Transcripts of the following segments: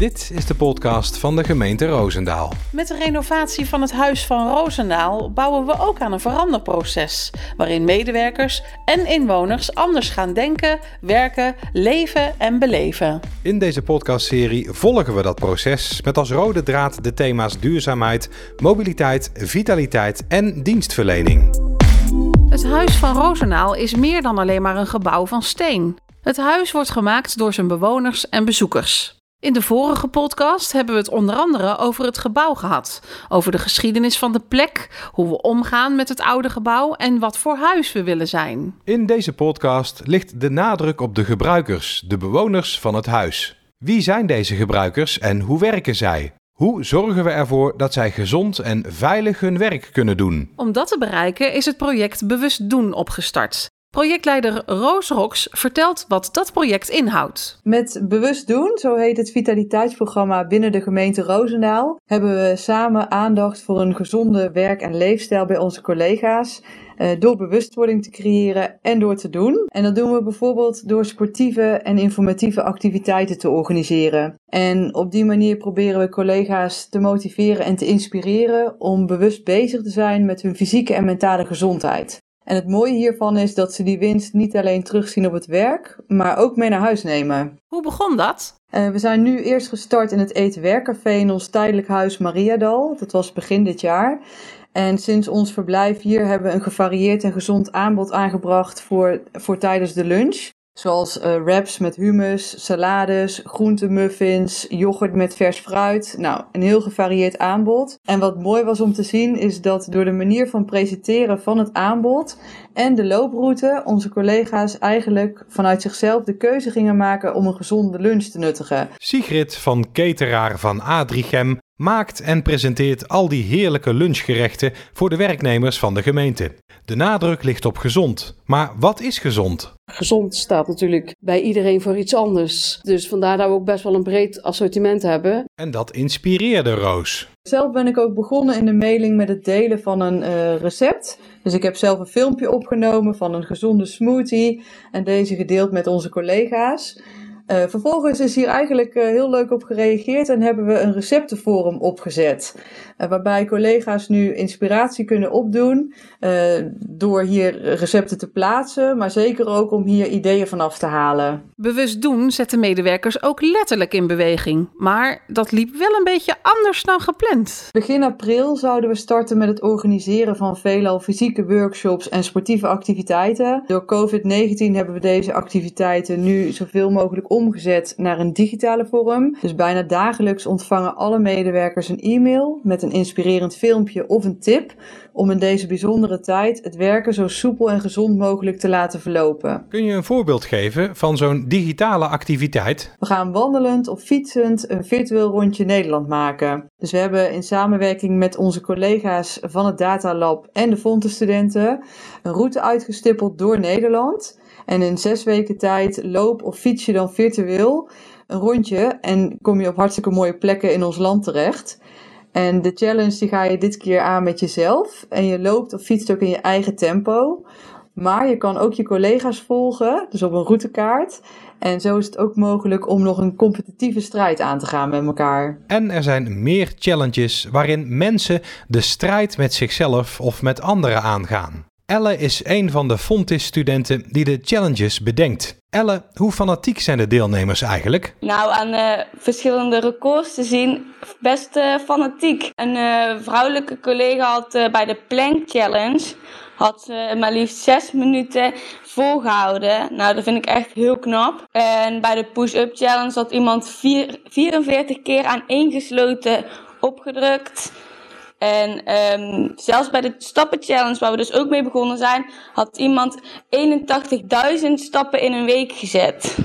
Dit is de podcast van de gemeente Roosendaal. Met de renovatie van het Huis van Roosendaal bouwen we ook aan een veranderproces. Waarin medewerkers en inwoners anders gaan denken, werken, leven en beleven. In deze podcastserie volgen we dat proces met als rode draad de thema's duurzaamheid, mobiliteit, vitaliteit en dienstverlening. Het Huis van Roosendaal is meer dan alleen maar een gebouw van steen. Het huis wordt gemaakt door zijn bewoners en bezoekers. In de vorige podcast hebben we het onder andere over het gebouw gehad, over de geschiedenis van de plek, hoe we omgaan met het oude gebouw en wat voor huis we willen zijn. In deze podcast ligt de nadruk op de gebruikers, de bewoners van het huis. Wie zijn deze gebruikers en hoe werken zij? Hoe zorgen we ervoor dat zij gezond en veilig hun werk kunnen doen? Om dat te bereiken is het project Bewust Doen opgestart. Projectleider Roos Rox vertelt wat dat project inhoudt. Met Bewust Doen, zo heet het vitaliteitsprogramma binnen de gemeente Roosendaal, hebben we samen aandacht voor een gezonde werk- en leefstijl bij onze collega's. Eh, door bewustwording te creëren en door te doen. En dat doen we bijvoorbeeld door sportieve en informatieve activiteiten te organiseren. En op die manier proberen we collega's te motiveren en te inspireren om bewust bezig te zijn met hun fysieke en mentale gezondheid. En het mooie hiervan is dat ze die winst niet alleen terugzien op het werk, maar ook mee naar huis nemen. Hoe begon dat? Uh, we zijn nu eerst gestart in het Eten-Werkcafé in ons tijdelijk huis Mariadal. Dat was begin dit jaar. En sinds ons verblijf hier hebben we een gevarieerd en gezond aanbod aangebracht voor, voor tijdens de lunch. Zoals uh, wraps met hummus, salades, groentemuffins, yoghurt met vers fruit. Nou, een heel gevarieerd aanbod. En wat mooi was om te zien is dat door de manier van presenteren van het aanbod en de looproute onze collega's eigenlijk vanuit zichzelf de keuze gingen maken om een gezonde lunch te nuttigen. Sigrid van Keteraar van Adrichem maakt en presenteert al die heerlijke lunchgerechten voor de werknemers van de gemeente. De nadruk ligt op gezond. Maar wat is gezond? Gezond staat natuurlijk bij iedereen voor iets anders. Dus vandaar dat we ook best wel een breed assortiment hebben. En dat inspireerde Roos. Zelf ben ik ook begonnen in de mailing met het delen van een uh, recept. Dus ik heb zelf een filmpje opgenomen van een gezonde smoothie en deze gedeeld met onze collega's. Uh, vervolgens is hier eigenlijk uh, heel leuk op gereageerd en hebben we een receptenforum opgezet. Uh, waarbij collega's nu inspiratie kunnen opdoen door hier recepten te plaatsen, maar zeker ook om hier ideeën vanaf te halen. Bewust doen zetten medewerkers ook letterlijk in beweging. Maar dat liep wel een beetje anders dan gepland. Begin april zouden we starten met het organiseren van veelal fysieke workshops en sportieve activiteiten. Door COVID-19 hebben we deze activiteiten nu zoveel mogelijk omgezet naar een digitale vorm. Dus bijna dagelijks ontvangen alle medewerkers een e-mail met een inspirerend filmpje of een tip om in deze bijzondere tijd het werken zo soepel en gezond mogelijk te laten verlopen. Kun je een voorbeeld geven van zo'n digitale activiteit? We gaan wandelend of fietsend een virtueel rondje Nederland maken. Dus we hebben in samenwerking met onze collega's van het Data Lab en de Fonte-studenten een route uitgestippeld door Nederland. En in zes weken tijd loop of fiets je dan virtueel een rondje en kom je op hartstikke mooie plekken in ons land terecht. En de challenge die ga je dit keer aan met jezelf. En je loopt of fietst ook in je eigen tempo. Maar je kan ook je collega's volgen, dus op een routekaart. En zo is het ook mogelijk om nog een competitieve strijd aan te gaan met elkaar. En er zijn meer challenges waarin mensen de strijd met zichzelf of met anderen aangaan. Elle is een van de Fontis-studenten die de challenges bedenkt. Elle, hoe fanatiek zijn de deelnemers eigenlijk? Nou, aan uh, verschillende records te zien, best uh, fanatiek. Een uh, vrouwelijke collega had bij de Plank Challenge had ze maar liefst zes minuten volgehouden. Nou, dat vind ik echt heel knap. En bij de Push-Up Challenge had iemand vier, 44 keer aan één gesloten opgedrukt. En um, zelfs bij de stappen challenge, waar we dus ook mee begonnen zijn, had iemand 81.000 stappen in een week gezet.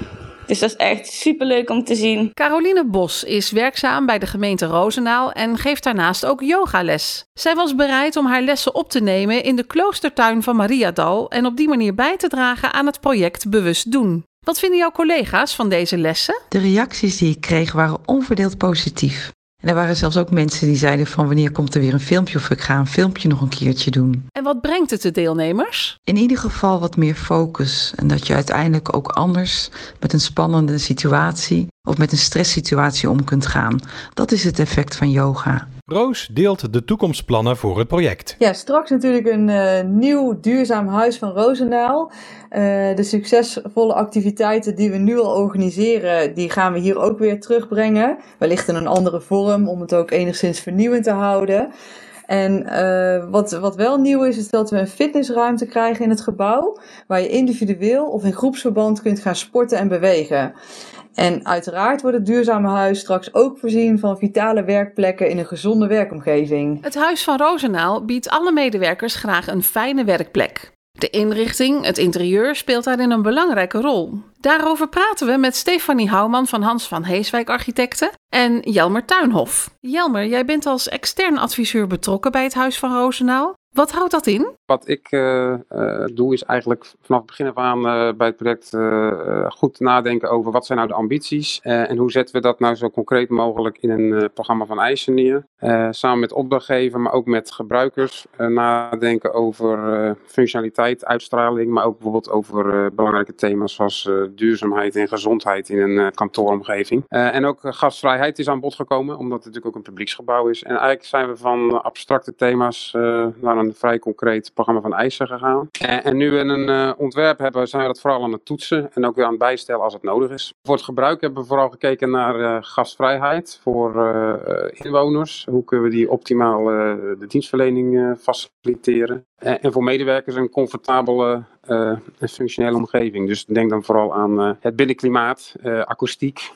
Dus dat is echt super leuk om te zien. Caroline Bos is werkzaam bij de gemeente Roosendaal en geeft daarnaast ook yogales. Zij was bereid om haar lessen op te nemen in de kloostertuin van Mariadal en op die manier bij te dragen aan het project Bewust Doen. Wat vinden jouw collega's van deze lessen? De reacties die ik kreeg waren onverdeeld positief. En er waren zelfs ook mensen die zeiden van wanneer komt er weer een filmpje of ik ga een filmpje nog een keertje doen. En wat brengt het de deelnemers? In ieder geval wat meer focus en dat je uiteindelijk ook anders met een spannende situatie of met een stresssituatie om kunt gaan. Dat is het effect van yoga. Roos deelt de toekomstplannen voor het project. Ja, straks natuurlijk een uh, nieuw duurzaam huis van Roosendaal. Uh, de succesvolle activiteiten die we nu al organiseren, die gaan we hier ook weer terugbrengen. Wellicht in een andere vorm, om het ook enigszins vernieuwend te houden. En uh, wat, wat wel nieuw is, is dat we een fitnessruimte krijgen in het gebouw, waar je individueel of in groepsverband kunt gaan sporten en bewegen. En uiteraard wordt het duurzame huis straks ook voorzien van vitale werkplekken in een gezonde werkomgeving. Het Huis van Rozenaal biedt alle medewerkers graag een fijne werkplek. De inrichting, het interieur speelt daarin een belangrijke rol. Daarover praten we met Stefanie Houwman van Hans van Heeswijk Architecten en Jelmer Tuinhof. Jelmer, jij bent als extern adviseur betrokken bij het Huis van Rozenaal. Wat houdt dat in? Wat ik uh, uh, doe is eigenlijk vanaf het begin af aan uh, bij het project goed nadenken over wat zijn nou de ambities en hoe zetten we dat nou zo concreet mogelijk in een programma van eisen neer. samen met opdrachtgever, maar ook met gebruikers nadenken over functionaliteit, uitstraling, maar ook bijvoorbeeld over belangrijke thema's zoals duurzaamheid en gezondheid in een kantooromgeving. en ook gastvrijheid is aan bod gekomen, omdat het natuurlijk ook een publieksgebouw is. En eigenlijk zijn we van abstracte thema's naar een vrij concreet programma van eisen gegaan. En, en nu we een uh, ontwerp hebben, zijn we dat vooral aan het toetsen en ook weer aan het bijstellen als het nodig is. Voor het gebruik hebben we vooral gekeken naar uh, gastvrijheid voor uh, inwoners. Hoe kunnen we die optimaal de dienstverlening faciliteren. En, en, voor medewerkers een comfortabele en functionele omgeving. Dus denk dan vooral aan het binnenklimaat, akoestiek.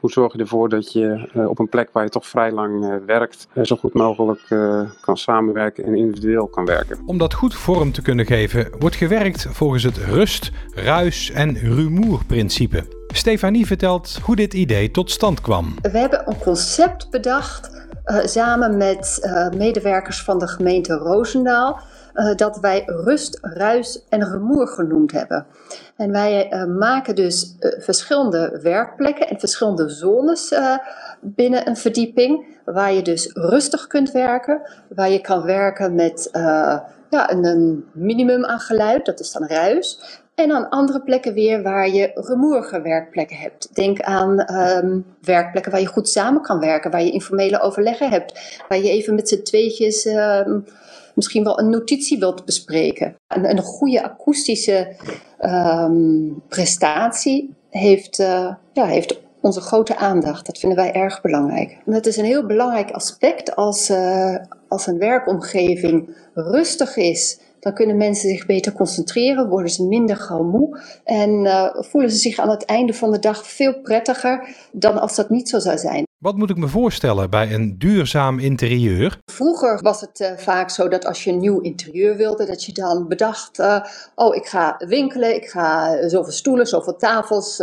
Hoe zorg je ervoor dat je op een plek waar je toch vrij lang werkt, zo goed mogelijk kan samenwerken en individueel kan werken. Om dat goed vorm te kunnen geven, wordt gewerkt volgens het rust, ruis en rumoerprincipe. Stefanie vertelt hoe dit idee tot stand kwam. We hebben een concept bedacht uh, samen met uh, medewerkers van de gemeente Roosendaal. Uh, dat wij rust, ruis en rumoer genoemd hebben. En wij maken dus verschillende werkplekken en verschillende zones binnen een verdieping, waar je dus rustig kunt werken, waar je kan werken met ja, een, een, minimum aan geluid, dat is dan ruis. En aan andere plekken weer waar je rumoerige werkplekken hebt. Denk aan um, werkplekken waar je goed samen kan werken, waar je informele overleggen hebt, waar je even met z'n tweetjes um, misschien wel een notitie wilt bespreken. Een, een goede akoestische um, prestatie heeft, uh, ja, heeft onze grote aandacht. Dat vinden wij erg belangrijk. En dat is een heel belangrijk aspect als, uh, als een werkomgeving rustig is. Dan kunnen mensen zich beter concentreren, worden ze minder gauw moe en uh, voelen ze zich aan het einde van de dag veel prettiger dan als dat niet zo zou zijn. Wat moet ik me voorstellen bij een duurzaam interieur? Vroeger was het uh, vaak zo dat als je een nieuw interieur wilde, dat je dan bedacht: uh, oh, ik ga winkelen, ik ga zoveel stoelen, zoveel tafels,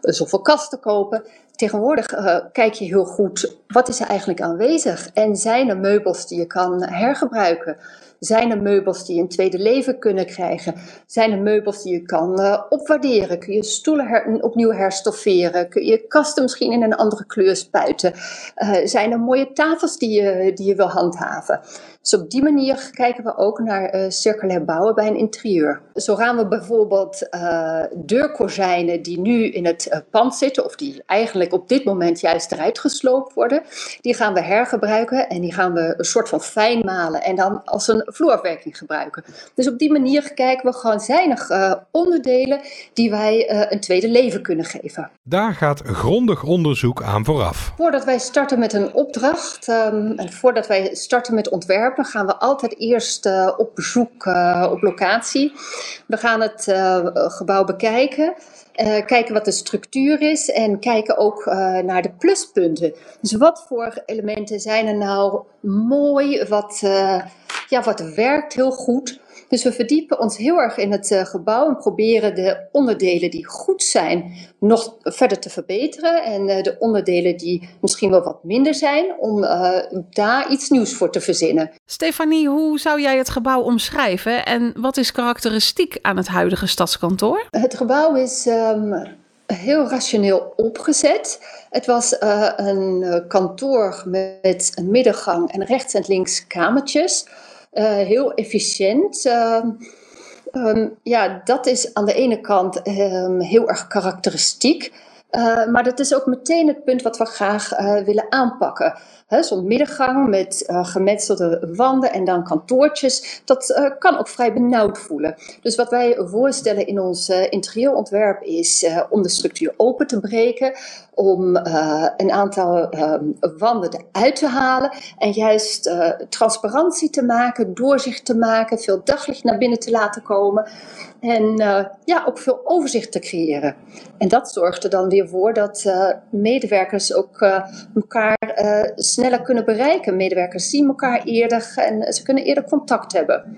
zoveel kasten kopen. Tegenwoordig kijk je heel goed wat is er eigenlijk aanwezig en zijn er meubels die je kan hergebruiken. Zijn er meubels die een tweede leven kunnen krijgen? Zijn er meubels die je kan uh, opwaarderen? Kun je stoelen opnieuw herstofferen? Kun je kasten misschien in een andere kleur spuiten? Uh, zijn er mooie tafels die je, die je wil handhaven? Dus op die manier kijken we ook naar uh, circulair bouwen bij een interieur. Zo gaan we bijvoorbeeld deurkozijnen die nu in het pand zitten, of die eigenlijk op dit moment juist eruit gesloopt worden, die gaan we hergebruiken en die gaan we een soort van fijn malen en dan als een vloerwerking gebruiken. Dus op die manier kijken we gewoon zijnig onderdelen die wij een tweede leven kunnen geven. Daar gaat grondig onderzoek aan vooraf. Voordat wij starten met een opdracht um, en voordat wij starten met ontwerpen, gaan we altijd eerst uh, op bezoek uh, op locatie. We gaan het uh, gebouw bekijken. Kijken wat de structuur is en kijken ook naar de pluspunten. Dus wat voor elementen zijn er nou mooi, wat, ja, wat werkt heel goed. Dus we verdiepen ons heel erg in het uh, gebouw en proberen de onderdelen die goed zijn nog verder te verbeteren. En uh, de onderdelen die misschien wel wat minder zijn, om uh, daar iets nieuws voor te verzinnen. Stefanie, hoe zou jij het gebouw omschrijven en wat is karakteristiek aan het huidige stadskantoor? Het gebouw is. Um, heel rationeel opgezet. Het was uh, een kantoor met een middengang en rechts en links kamertjes. Uh, heel efficiënt. Uh, um, ja, dat is aan de ene kant um, heel erg karakteristiek. Uh, maar dat is ook meteen het punt wat we graag uh, willen aanpakken. Zo'n middengang met gemetselde wanden en dan kantoortjes, dat kan ook vrij benauwd voelen. Dus wat wij voorstellen in ons interieurontwerp is om de structuur open te breken, om een aantal wanden eruit te halen en juist transparantie te maken, doorzicht te maken, veel daglicht naar binnen te laten komen. En ja, ook veel overzicht te creëren. En dat zorgt er dan weer voor dat medewerkers ook elkaar sneller kunnen bereiken. Medewerkers zien elkaar eerder en ze kunnen eerder contact hebben.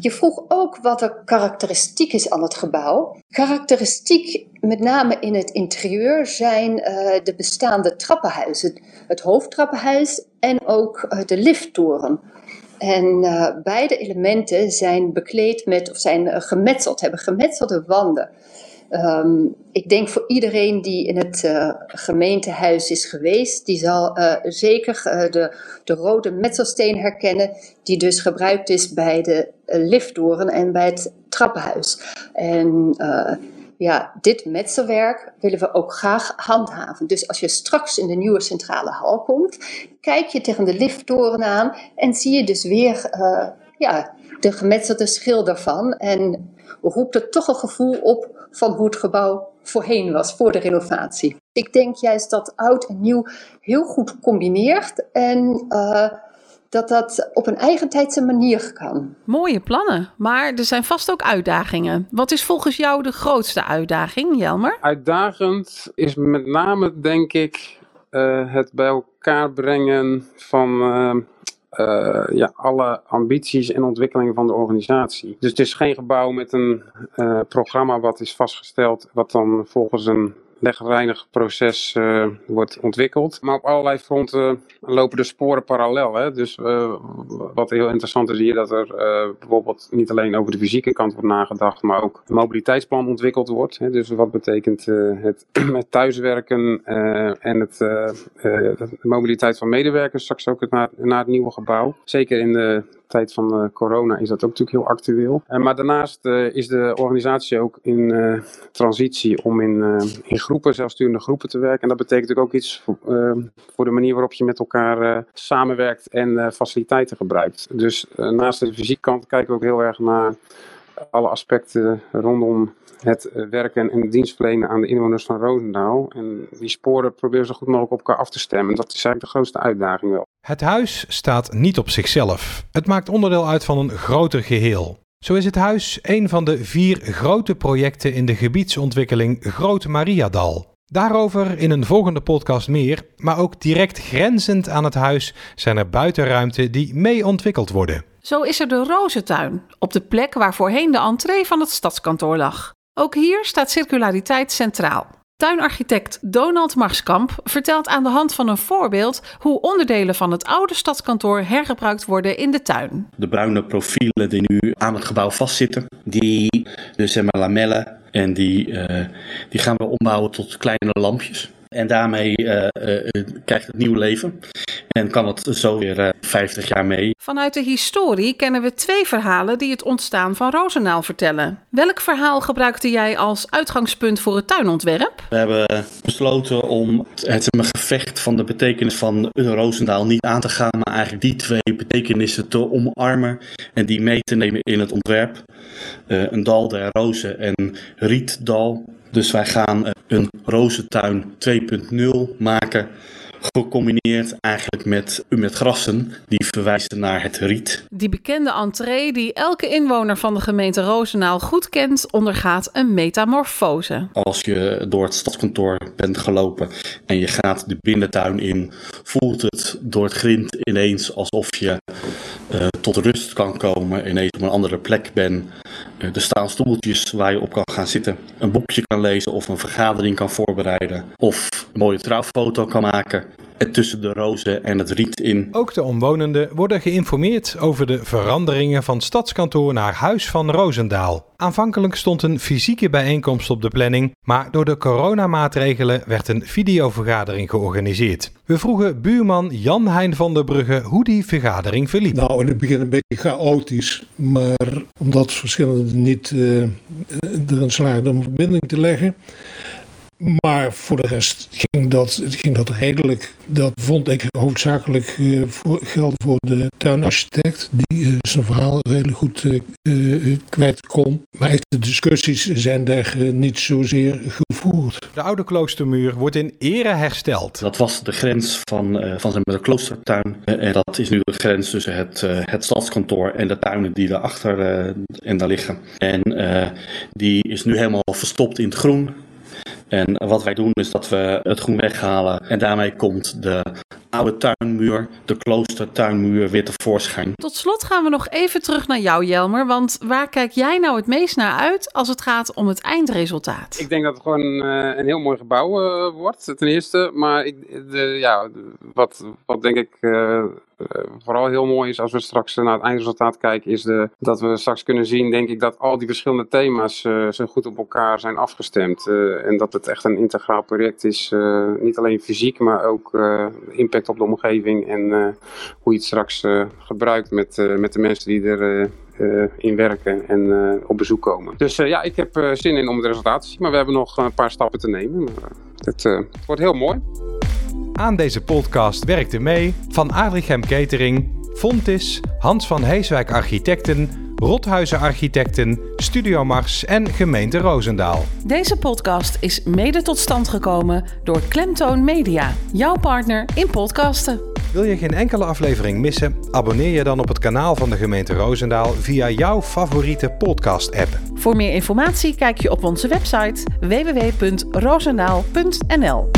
Je vroeg ook wat er karakteristiek is aan het gebouw. Karakteristiek, met name in het interieur, zijn de bestaande trappenhuizen. Het hoofdtrappenhuis en ook de lifttoren. En uh, beide elementen zijn bekleed met, of zijn gemetseld, hebben gemetselde wanden. Um, ik denk voor iedereen die in het uh, gemeentehuis is geweest, die zal zeker de, de rode metselsteen herkennen, die dus gebruikt is bij de liftdoren en bij het trappenhuis. En ja, dit metselwerk willen we ook graag handhaven. Dus als je straks in de nieuwe centrale hal komt, kijk je tegen de lifttoren aan en zie je dus weer uh, ja, de gemetselde schil daarvan. En roept er toch een gevoel op van hoe het gebouw voorheen was, voor de renovatie. Ik denk juist dat oud en nieuw heel goed combineert en uh, dat dat op een eigentijdse manier kan. Mooie plannen, maar er zijn vast ook uitdagingen. Wat is volgens jou de grootste uitdaging, Jelmer? Uitdagend is met name, denk ik, uh, het bij elkaar brengen van uh, uh, ja, alle ambities en ontwikkelingen van de organisatie. Dus het is geen gebouw met een programma wat is vastgesteld, wat dan volgens een legreinig proces uh, wordt ontwikkeld. Maar op allerlei fronten lopen de sporen parallel. Hè? Dus uh, wat heel interessant is hier dat er uh, bijvoorbeeld niet alleen over de fysieke kant wordt nagedacht, maar ook een mobiliteitsplan ontwikkeld wordt. Hè? Dus wat betekent het, het thuiswerken en het, de mobiliteit van medewerkers straks ook naar, naar het nieuwe gebouw. Zeker in de tijd van uh, corona is dat ook natuurlijk heel actueel. Uh, maar daarnaast uh, is de organisatie ook in transitie om in, in groepen, zelfsturende groepen te werken. En dat betekent ook iets voor, voor de manier waarop je met elkaar samenwerkt en faciliteiten gebruikt. Dus naast de fysieke kant kijken we ook heel erg naar alle aspecten rondom het werken en dienstverlenen aan de inwoners van Roosendaal. En die sporen proberen zo goed mogelijk op elkaar af te stemmen. Dat is eigenlijk de grootste uitdaging wel. Het huis staat niet op zichzelf. Het maakt onderdeel uit van een groter geheel. Zo is het huis een van de vier grote projecten in de gebiedsontwikkeling Groot Mariadal. Daarover in een volgende podcast meer, maar ook direct grenzend aan het huis zijn er buitenruimten die mee ontwikkeld worden. Zo is er de Rozentuin, op de plek waar voorheen de entree van het stadskantoor lag. Ook hier staat circulariteit centraal. Tuinarchitect Donald Marskamp vertelt aan de hand van een voorbeeld hoe onderdelen van het oude stadskantoor hergebruikt worden in de tuin. De bruine profielen die nu aan het gebouw vastzitten, die dus zeg maar lamellen en die, uh, die gaan we ombouwen tot kleine lampjes. En daarmee uh, uh, krijgt het nieuw leven. En kan het zo weer uh, 50 jaar mee. Vanuit de historie kennen we twee verhalen die het ontstaan van Rozenaal vertellen. Welk verhaal gebruikte jij als uitgangspunt voor het tuinontwerp? We hebben besloten om het gevecht van de betekenis van Roosendaal niet aan te gaan, maar eigenlijk die twee betekenissen te omarmen en die mee te nemen in het ontwerp. een dal der rozen en rietdal. Dus wij gaan een rozentuin 2.0 maken. Gecombineerd eigenlijk met, met grassen die verwijzen naar het riet. Die bekende entree die elke inwoner van de gemeente Roosendaal goed kent, ondergaat een metamorfose. Als je door het stadskantoor bent gelopen en je gaat de binnentuin in, voelt het door het grind ineens alsof je uh, tot rust kan komen, ineens op een andere plek bent. Er staan stoeltjes waar je op kan gaan zitten, een boekje kan lezen of een vergadering kan voorbereiden of een mooie trouwfoto kan maken tussen de rozen en het riet in. Ook de omwonenden worden geïnformeerd over de veranderingen van stadskantoor naar Huis van Rozendaal. Aanvankelijk stond een fysieke bijeenkomst op de planning, maar door de coronamaatregelen werd een videovergadering georganiseerd. We vroegen buurman Jan Hein van der Brugge hoe die vergadering verliep. Nou, in het begin een beetje chaotisch, maar omdat verschillende niet uh, erin slaagden om verbinding te leggen, Maar voor de rest ging dat, ging dat redelijk. Dat vond ik hoofdzakelijk uh, voor, gelden voor de tuinarchitect, die uh, zijn verhaal redelijk goed uh, kwijt kon. Maar de discussies zijn daar niet zozeer gevoerd. De oude kloostermuur wordt in ere hersteld. Dat was de grens van, van de kloostertuin. en dat is nu de grens tussen het, het stadskantoor en de tuinen die daarachter en daar liggen. En die is nu helemaal verstopt in het groen. En wat wij doen is dat we het groen weghalen en daarmee komt de oude tuinmuur, de kloostertuinmuur, weer tevoorschijn. Tot slot gaan we nog even terug naar jou, Jelmer. Want waar kijk jij nou het meest naar uit als het gaat om het eindresultaat? Ik denk dat het gewoon uh, een heel mooi gebouw uh, wordt, ten eerste. Maar ik, de, ja, wat, wat denk ik uh, vooral heel mooi is als we straks naar het eindresultaat kijken, is de, dat we straks kunnen zien, denk ik, dat al die verschillende thema's zo goed op elkaar zijn afgestemd. en dat het echt een integraal project is, niet alleen fysiek, maar ook impact op de omgeving en eh, hoe je het straks eh, gebruikt met, eh, met de mensen die er in werken en op bezoek komen. Dus ja, ik heb zin in om het resultaat te zien, maar we hebben nog een paar stappen te nemen. Het wordt heel mooi. Aan deze podcast werkte mee van Adrichem Catering, Fontis, Hans van Heeswijk Architecten, Rothuizen Architecten, Studio Mars en Gemeente Roosendaal. Deze podcast is mede tot stand gekomen door Klemtoon Media, jouw partner in podcasten. Wil je geen enkele aflevering missen? Abonneer je dan op het kanaal van de gemeente Roosendaal via jouw favoriete podcast-app. Voor meer informatie kijk je op onze website www.roosendaal.nl.